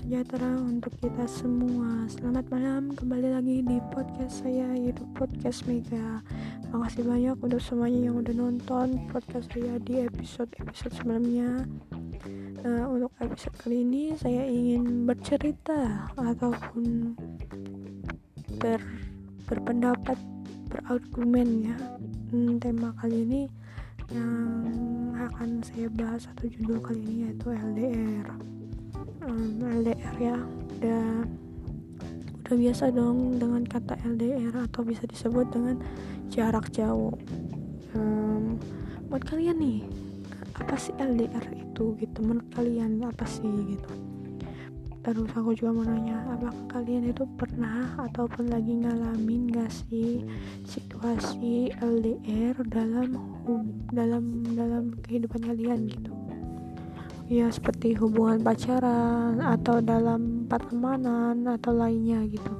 sejahtera untuk kita semua. Selamat malam, kembali lagi di podcast saya yaitu podcast Mega. Makasih banyak untuk semuanya yang udah nonton podcast saya di episode-episode sebelumnya. Uh, Untuk episode kali ini saya ingin bercerita ataupun ber, berpendapat, berargumen ya hmm, Tema kali ini yang akan saya bahas atau judul kali ini yaitu LDR um, LDR ya. Udah udah biasa dong dengan kata LDR atau bisa disebut dengan jarak jauh. Um, buat kalian nih apa sih LDR itu gitu menurut kalian apa sih gitu. Terus aku juga mau nanya apakah kalian itu pernah ataupun lagi ngalamin gak sih situasi LDR dalam dalam dalam kehidupan kalian gitu ya seperti hubungan pacaran atau dalam pertemanan atau lainnya gitu.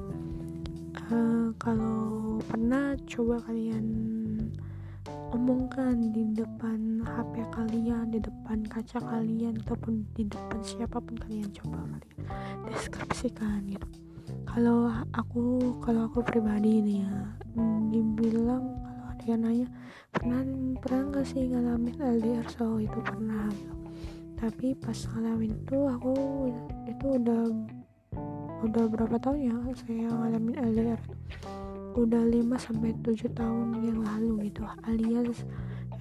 Uh, kalau pernah coba kalian omongkan di depan HP kalian di depan kaca kalian ataupun di depan siapa pun kalian coba kalian deskripsikan gitu. Kalau aku kalau aku pribadi ini ya dibilang kalau ada yang nanya pernah pernah nggak sih ngalamin LDR so itu? Pernah gitu tapi pas ngalamin itu aku itu udah udah berapa tahun ya saya ngalamin LDR udah 5 sampai 7 tahun yang lalu gitu. Alias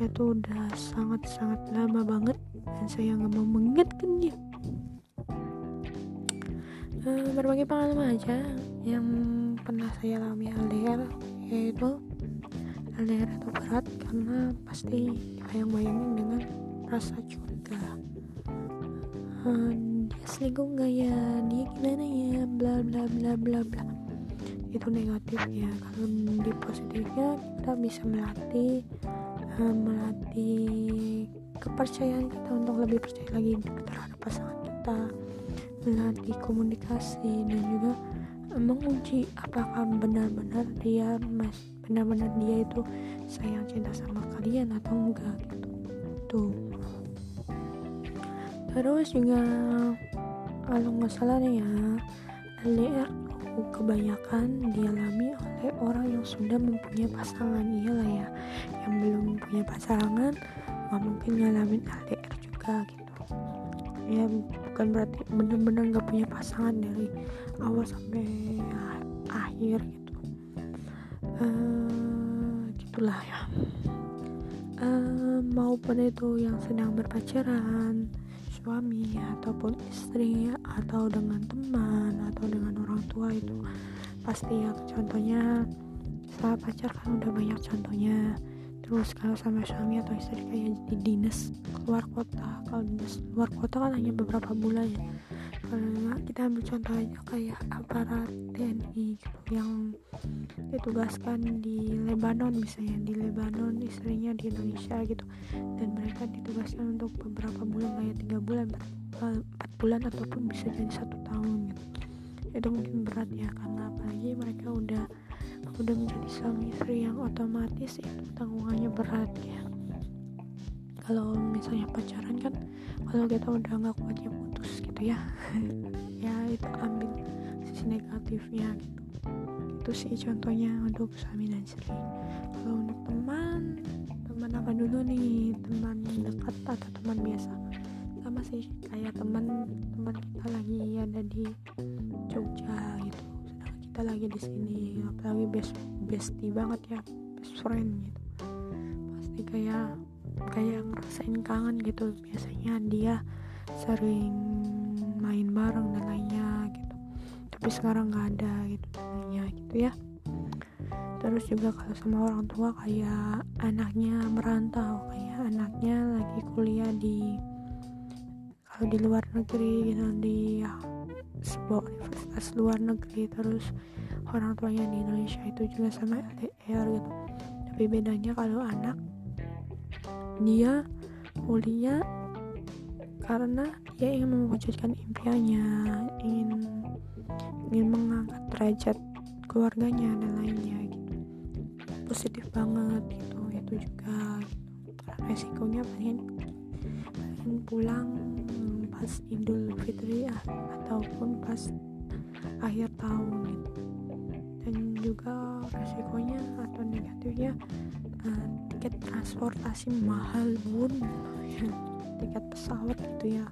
itu udah sangat-sangat lama banget dan saya nggak mau mengingatkannya. Uh, berbagi pengalaman aja yang pernah saya alami LDR yaitu LDR itu berat karena pasti bayang-bayangin dengan rasa curiga uh, dia selingkuh nggak ya dia gimana ya bla bla bla bla bla. Itu negatif ya kalau di positifnya kita bisa melatih uh, melatih kepercayaan kita untuk lebih percaya lagi terhadap pasangan kita melatih komunikasi dan juga menguji apakah benar-benar dia mas benar-benar dia itu sayang cinta sama kalian atau enggak gitu. Tuh terus juga kalau nggak salah nih ya LDR kebanyakan dialami oleh orang yang sudah mempunyai pasangan. Iyalah ya yang belum punya pasangan nggak mungkin ngalamin LDR juga gitu. Ya bukan berarti bener-bener nggak punya pasangan dari awal sampai akhir gitu. Uh, gitulah ya. Uh, maupun itu yang sedang berpacaran suami ataupun istri atau dengan teman atau dengan orang tua itu. Pasti ya contohnya saat pacar kan udah banyak contohnya. Terus kalau sama suami atau istri kayak di dinas keluar kota kalau dinas luar kota kan hanya beberapa bulan ya karena kita ambil contoh aja kayak aparat TNI gitu yang ditugaskan di Lebanon misalnya. Di Lebanon istrinya di Indonesia gitu. Dan mereka ditugaskan untuk beberapa bulan kayak tiga bulan empat bulan ataupun bisa jadi satu tahun gitu. Itu mungkin berat ya karena apalagi mereka udah udah menjadi suami istri yang otomatis itu tanggungannya berat ya. Kalau misalnya pacaran kan kalau kita udah nggak kuat putus gitu ya. Ya itu ambil sisi negatifnya gitu. Itu sih contohnya untuk suami dan istri. Kalau untuk teman teman apa dulu nih? Teman dekat atau teman biasa? Sama sih kayak teman teman kita lagi ada di Jogja gitu. Sedangkan kita lagi di sini apalagi best bestie banget ya best friend gitu. Pasti kayak kayak ngerasain kangen gitu. Biasanya dia sering bareng dan lainnya gitu. Tapi sekarang nggak ada gitu dan lainnya gitu ya. Terus juga kalau sama orang tua kayak anaknya merantau kayak anaknya lagi kuliah di kalau di luar negeri gitu di ya, sebuah universitas luar negeri. Terus orang tuanya di Indonesia itu juga sama LDR gitu. Tapi bedanya kalau anak dia kuliah karena dia ingin mewujudkan impiannya ingin ingin mengangkat derajat keluarganya dan lainnya gitu. Positif banget gitu. Itu juga gitu. resikonya paling paling pulang pas Idul Fitri ya, ataupun pas akhir tahun gitu. Dan juga resikonya atau negatifnya uh, tiket transportasi mahal pun ya, tiket pesawat gitu ya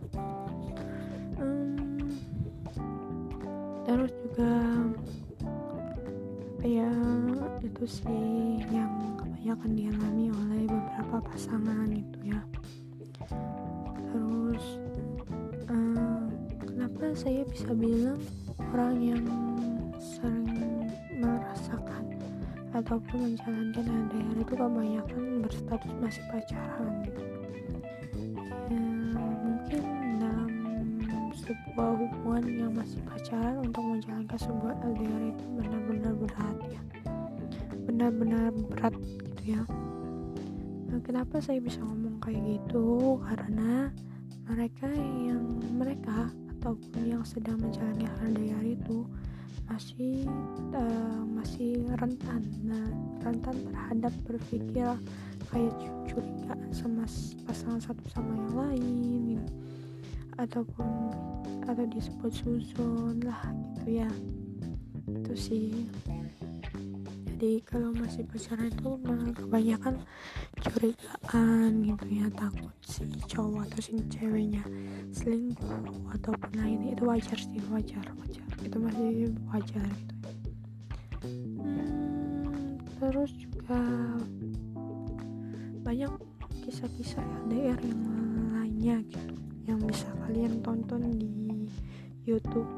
terus juga apa ya itu sih yang kebanyakan dialami oleh beberapa pasangan gitu ya terus uh, kenapa saya bisa bilang orang yang sering merasakan ataupun menjalankan LDR itu kebanyakan berstatus masih pacaran gitu. Sebuah hubungan yang masih pacaran untuk menjalankan sebuah LDR itu benar-benar berat ya. Benar-benar berat gitu ya. Nah, kenapa saya bisa ngomong kayak gitu? Karena mereka yang mereka ataupun yang sedang menjalani LDR itu masih uh, masih rentan. Nah, rentan terhadap berpikir kayak curigaan sama pasangan satu sama yang lain gitu. Ataupun atau disebut suzon lah gitu ya. Itu sih. Jadi kalau masih pacaran itu kebanyakan curigaan gitu ya takut si cowok atau si ceweknya selingkuh ataupun lain itu wajar sih wajar wajar. Itu masih wajar gitu. Hmm, terus juga banyak kisah-kisah LDR yang lainnya gitu yang bisa kalian tonton di YouTube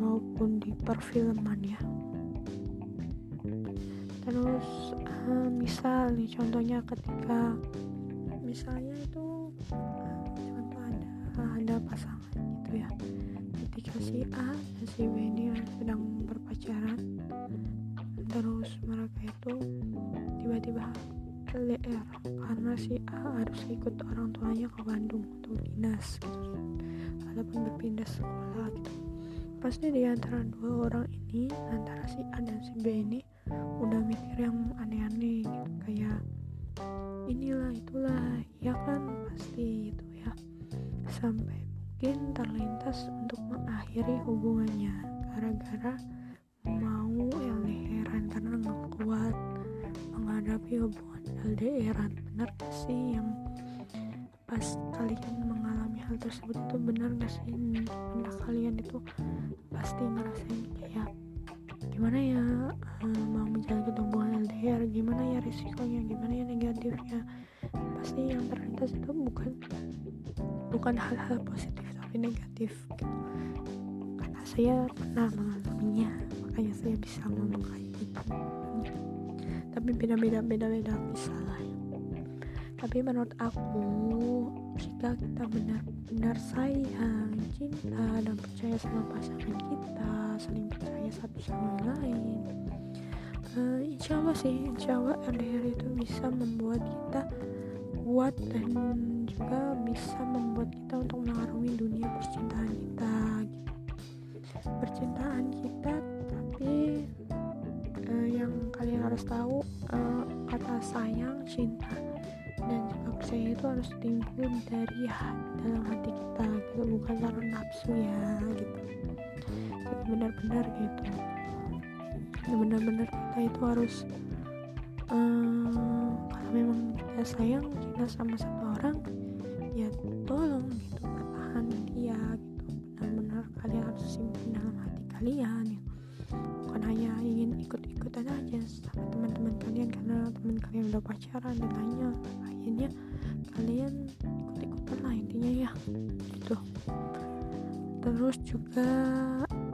maupun di perfilman ya. Terus uh, misal nih contohnya ketika misalnya itu uh, contoh ada ada pasangan gitu ya. Ketika si A dan si B ini sedang berpacaran terus mereka itu tiba-tiba LDR karena si A harus ikut orang tuanya ke Bandung untuk dinas gitu ataupun berpindah sekolah gitu. Pasti di antara dua orang ini antara si A dan si B ini udah mikir yang aneh-aneh gitu. Kayak inilah itulah. Ya kan pasti itu ya. Sampai mungkin terlintas untuk mengakhiri hubungannya gara-gara mau LDRan karena nggak kuat menghadapi hubungan LDRan benar gak sih yang pas kalian mengalami hal tersebut itu benar gak sih? Benar kalian itu pasti ngerasain kayak gimana ya uh, mau menjalankan hubungan LDR gimana ya risikonya? Gimana ya negatifnya? Pasti yang terlintas itu bukan bukan hal-hal positif tapi negatif gitu. karena saya pernah mengalaminya makanya saya bisa ngomong kayak gitu tapi beda-beda beda-beda kisah lah ya. tapi menurut aku jika kita benar-benar sayang cinta dan percaya sama pasangan kita saling percaya satu sama lain uh, insya Allah sih insya Allah LDR itu bisa membuat kita kuat dan juga bisa membuat kita untuk mengarungi dunia percintaan kita percintaan kita tapi harus tahu uh, kata sayang cinta dan juga percaya itu harus timbul dari dalam hati kita gitu. Bukan karena nafsu ya gitu. Jadi benar-benar gitu. Benar-benar kita itu harus um, kalau memang kita sayang kita sama satu orang ya tolong gitu bertahan dia gitu. Benar-benar kalian harus simpan dalam hati kalian sama teman-teman kalian karena teman kalian udah pacaran dan lainnya lainnya kalian ikut-ikutan lah intinya ya. Gitu. Terus juga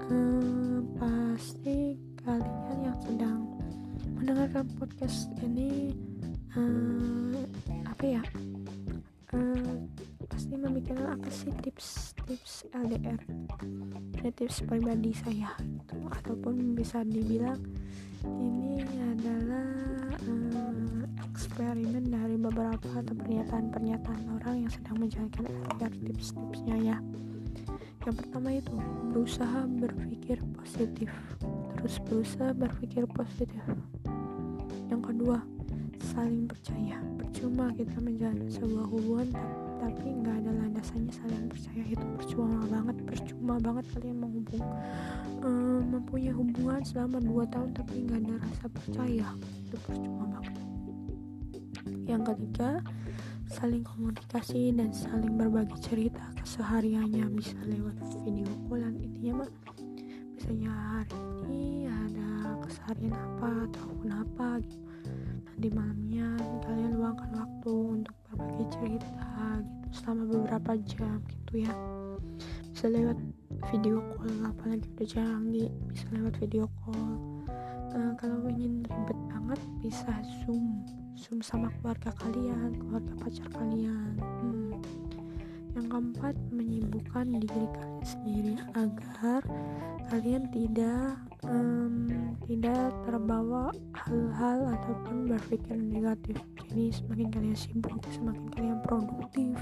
hmm, pasti kalian yang sedang mendengarkan podcast ini hmm, apa ya hmm, pasti memikirkan apa sih tips-tips LDR ini tips pribadi saya gitu. ataupun bisa dibilang ini adalah um, eksperimen dari beberapa atau pernyataan-pernyataan orang yang sedang menjalankan LDR tips-tipsnya ya. Yang pertama itu berusaha berpikir positif. Terus berusaha berpikir positif. Yang kedua saling percaya. Percuma kita menjalin sebuah hubungan tapi nggak ada landasannya saling percaya. Itu percuma banget percuma banget kalian menghubung um, mempunyai hubungan selama 2 tahun tapi nggak ada rasa percaya. Itu percuma banget. Yang ketiga saling komunikasi dan saling berbagi cerita kesehariannya bisa lewat video callan. Intinya mah misalnya hari ini ada keseharian apa atau apa gitu nanti malamnya kalian luangkan waktu untuk berbagi cerita gitu selama beberapa jam gitu ya. Bisa lewat video call apalagi udah canggih bisa lewat video call. Uh, kalau ingin ribet banget bisa zoom zoom sama keluarga kalian keluarga pacar kalian. Hmm. yang keempat menyibukkan diri kalian sendiri agar kalian tidak um, tidak terbawa hal-hal ataupun berpikir negatif. Jadi semakin kalian sibuk semakin kalian produktif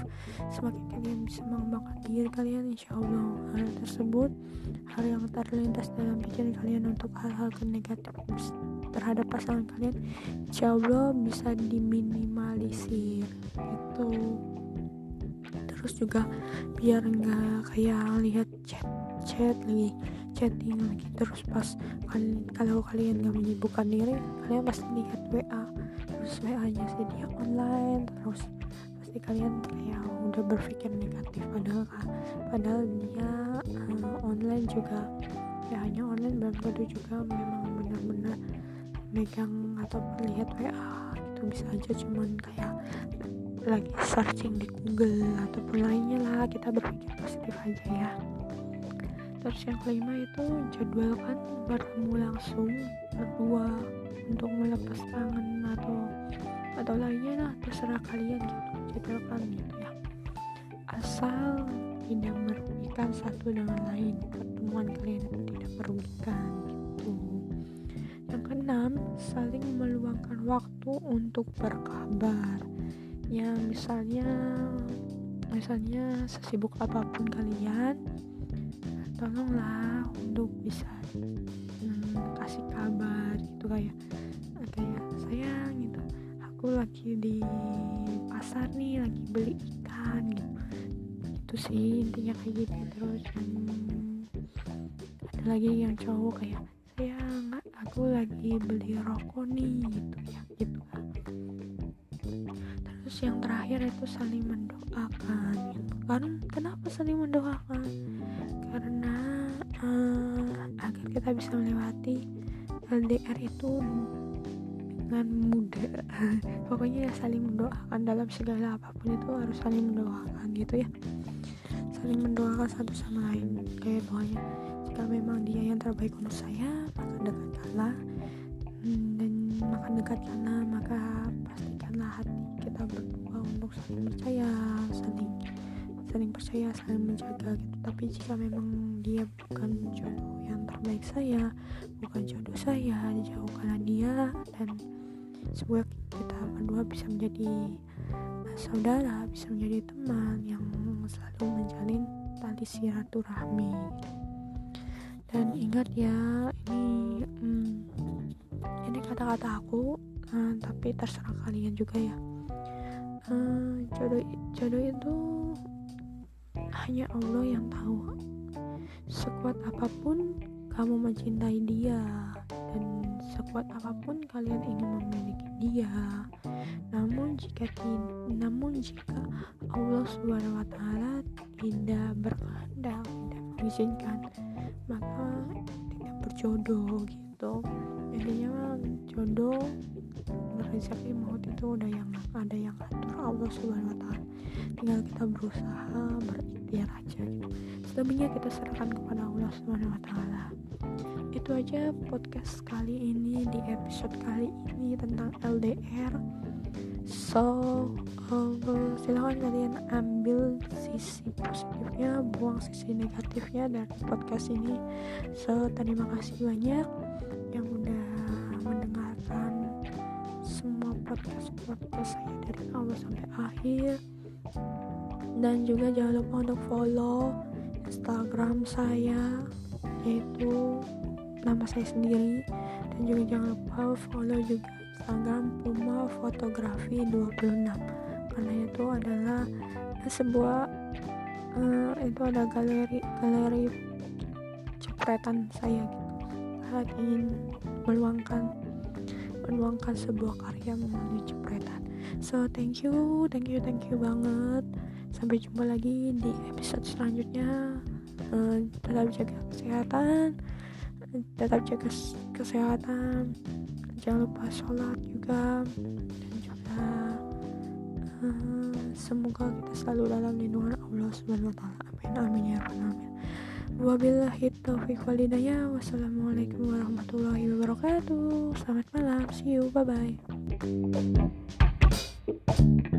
semakin kalian bisa mengembangkan diri kalian insya Allah hal tersebut hal yang terlintas dalam pikiran kalian untuk hal-hal negatif terhadap pasangan kalian insya Allah bisa diminimalisir. Itu terus juga biar nggak kayak lihat chat chat lagi chatting lagi terus pas kalian kalau kalian nggak menyibukkan diri kalian pasti lihat WA terus WA nya sih dia online terus pasti kalian kayak udah berpikir negatif padahal padahal dia uh, online juga ya hanya online belum tentu juga memang benar-benar megang atau lihat WA itu bisa aja cuman kayak lagi searching di Google ataupun lainnya lah kita berpikir positif aja ya terus yang kelima itu jadwalkan bertemu langsung berdua untuk melepas tangan atau atau lainnya lah terserah kalian gitu jadwalkan gitu ya. Asal tidak merugikan satu dengan lain pertemuan kalian itu tidak merugikan gitu. Yang keenam saling meluangkan waktu untuk berkabar. Ya misalnya misalnya sesibuk apa pun kalian tolonglah untuk bisa hmm, kasih kabar gitu kayak kayak sayang gitu aku lagi di pasar nih lagi beli ikan gitu. Itu sih intinya kayak gitu terus. Hmm, ada lagi yang cowok kayak sayang aku lagi beli rokok nih gitu ya gitu terus yang terakhir itu saling mendoakan gitu kan kenapa saling mendoakan? Karena uh, agar kita bisa melewati LDR itu dengan mudah. Pokoknya saling mendoakan dalam segala apa pun itu harus saling mendoakan gitu ya. Saling mendoakan satu sama lain. Kayak doanya jika memang dia yang terbaik untuk saya maka dekatkanlah. Hmm, dan maka dekatkanlah maka pastikanlah hati kita berdua untuk saling percaya saling saling percaya saling menjaga gitu. Tapi jika memang dia bukan jodoh yang terbaik saya bukan jodoh saya jauhkanlah dia dan semoga kita berdua bisa menjadi saudara bisa menjadi teman yang selalu menjalin tali silaturahmi. Dan ingat ya ini hmm, ini kata-kata aku uh, tapi terserah kalian juga ya. Uh, jodoh jodoh itu hanya Allah yang tahu. Sekuat apa pun kamu mencintai dia dan sekuat apa pun kalian ingin memiliki dia namun jika namun jika Allah subhanahu wa taala tidak berkehendak tidak mengizinkan maka tidak berjodoh gitu. Intinya jodoh rezeki maut itu udah yang ada yang atur Allah subhanahu wa taala. Tinggal kita berusaha berikhtiar aja gitu. Selebihnya kita serahkan kepada Allah subhanahu wa taala. Itu aja podcast kali ini di episode kali ini tentang LDR so uh, silahkan kalian ambil sisi positifnya buang sisi negatifnya dari podcast ini. So terima kasih banyak sampai akhir dan juga jangan lupa untuk follow instagram saya yaitu nama saya sendiri. Dan juga jangan lupa follow juga Instagram Puma Fotografi 26 karena itu adalah sebuah uh, itu ada galeri galeri cepretan saya gitu. Saat ingin meluangkan meluangkan sebuah karya melalui cepretan so thank you thank you thank you banget. Sampai jumpa lagi di episode selanjutnya. Uh, tetap jaga kesehatan tetap jaga kesehatan. Jangan lupa sholat juga dan juga uh, semoga kita selalu dalam lindungan Allah Subhanahu wa taala. Amin amin ya rabbal alamin. Wabillahi taufiq walhidayah wassalamualaikum warahmatullahi wabarakatuh. Selamat malam. See you. Bye bye Thank you.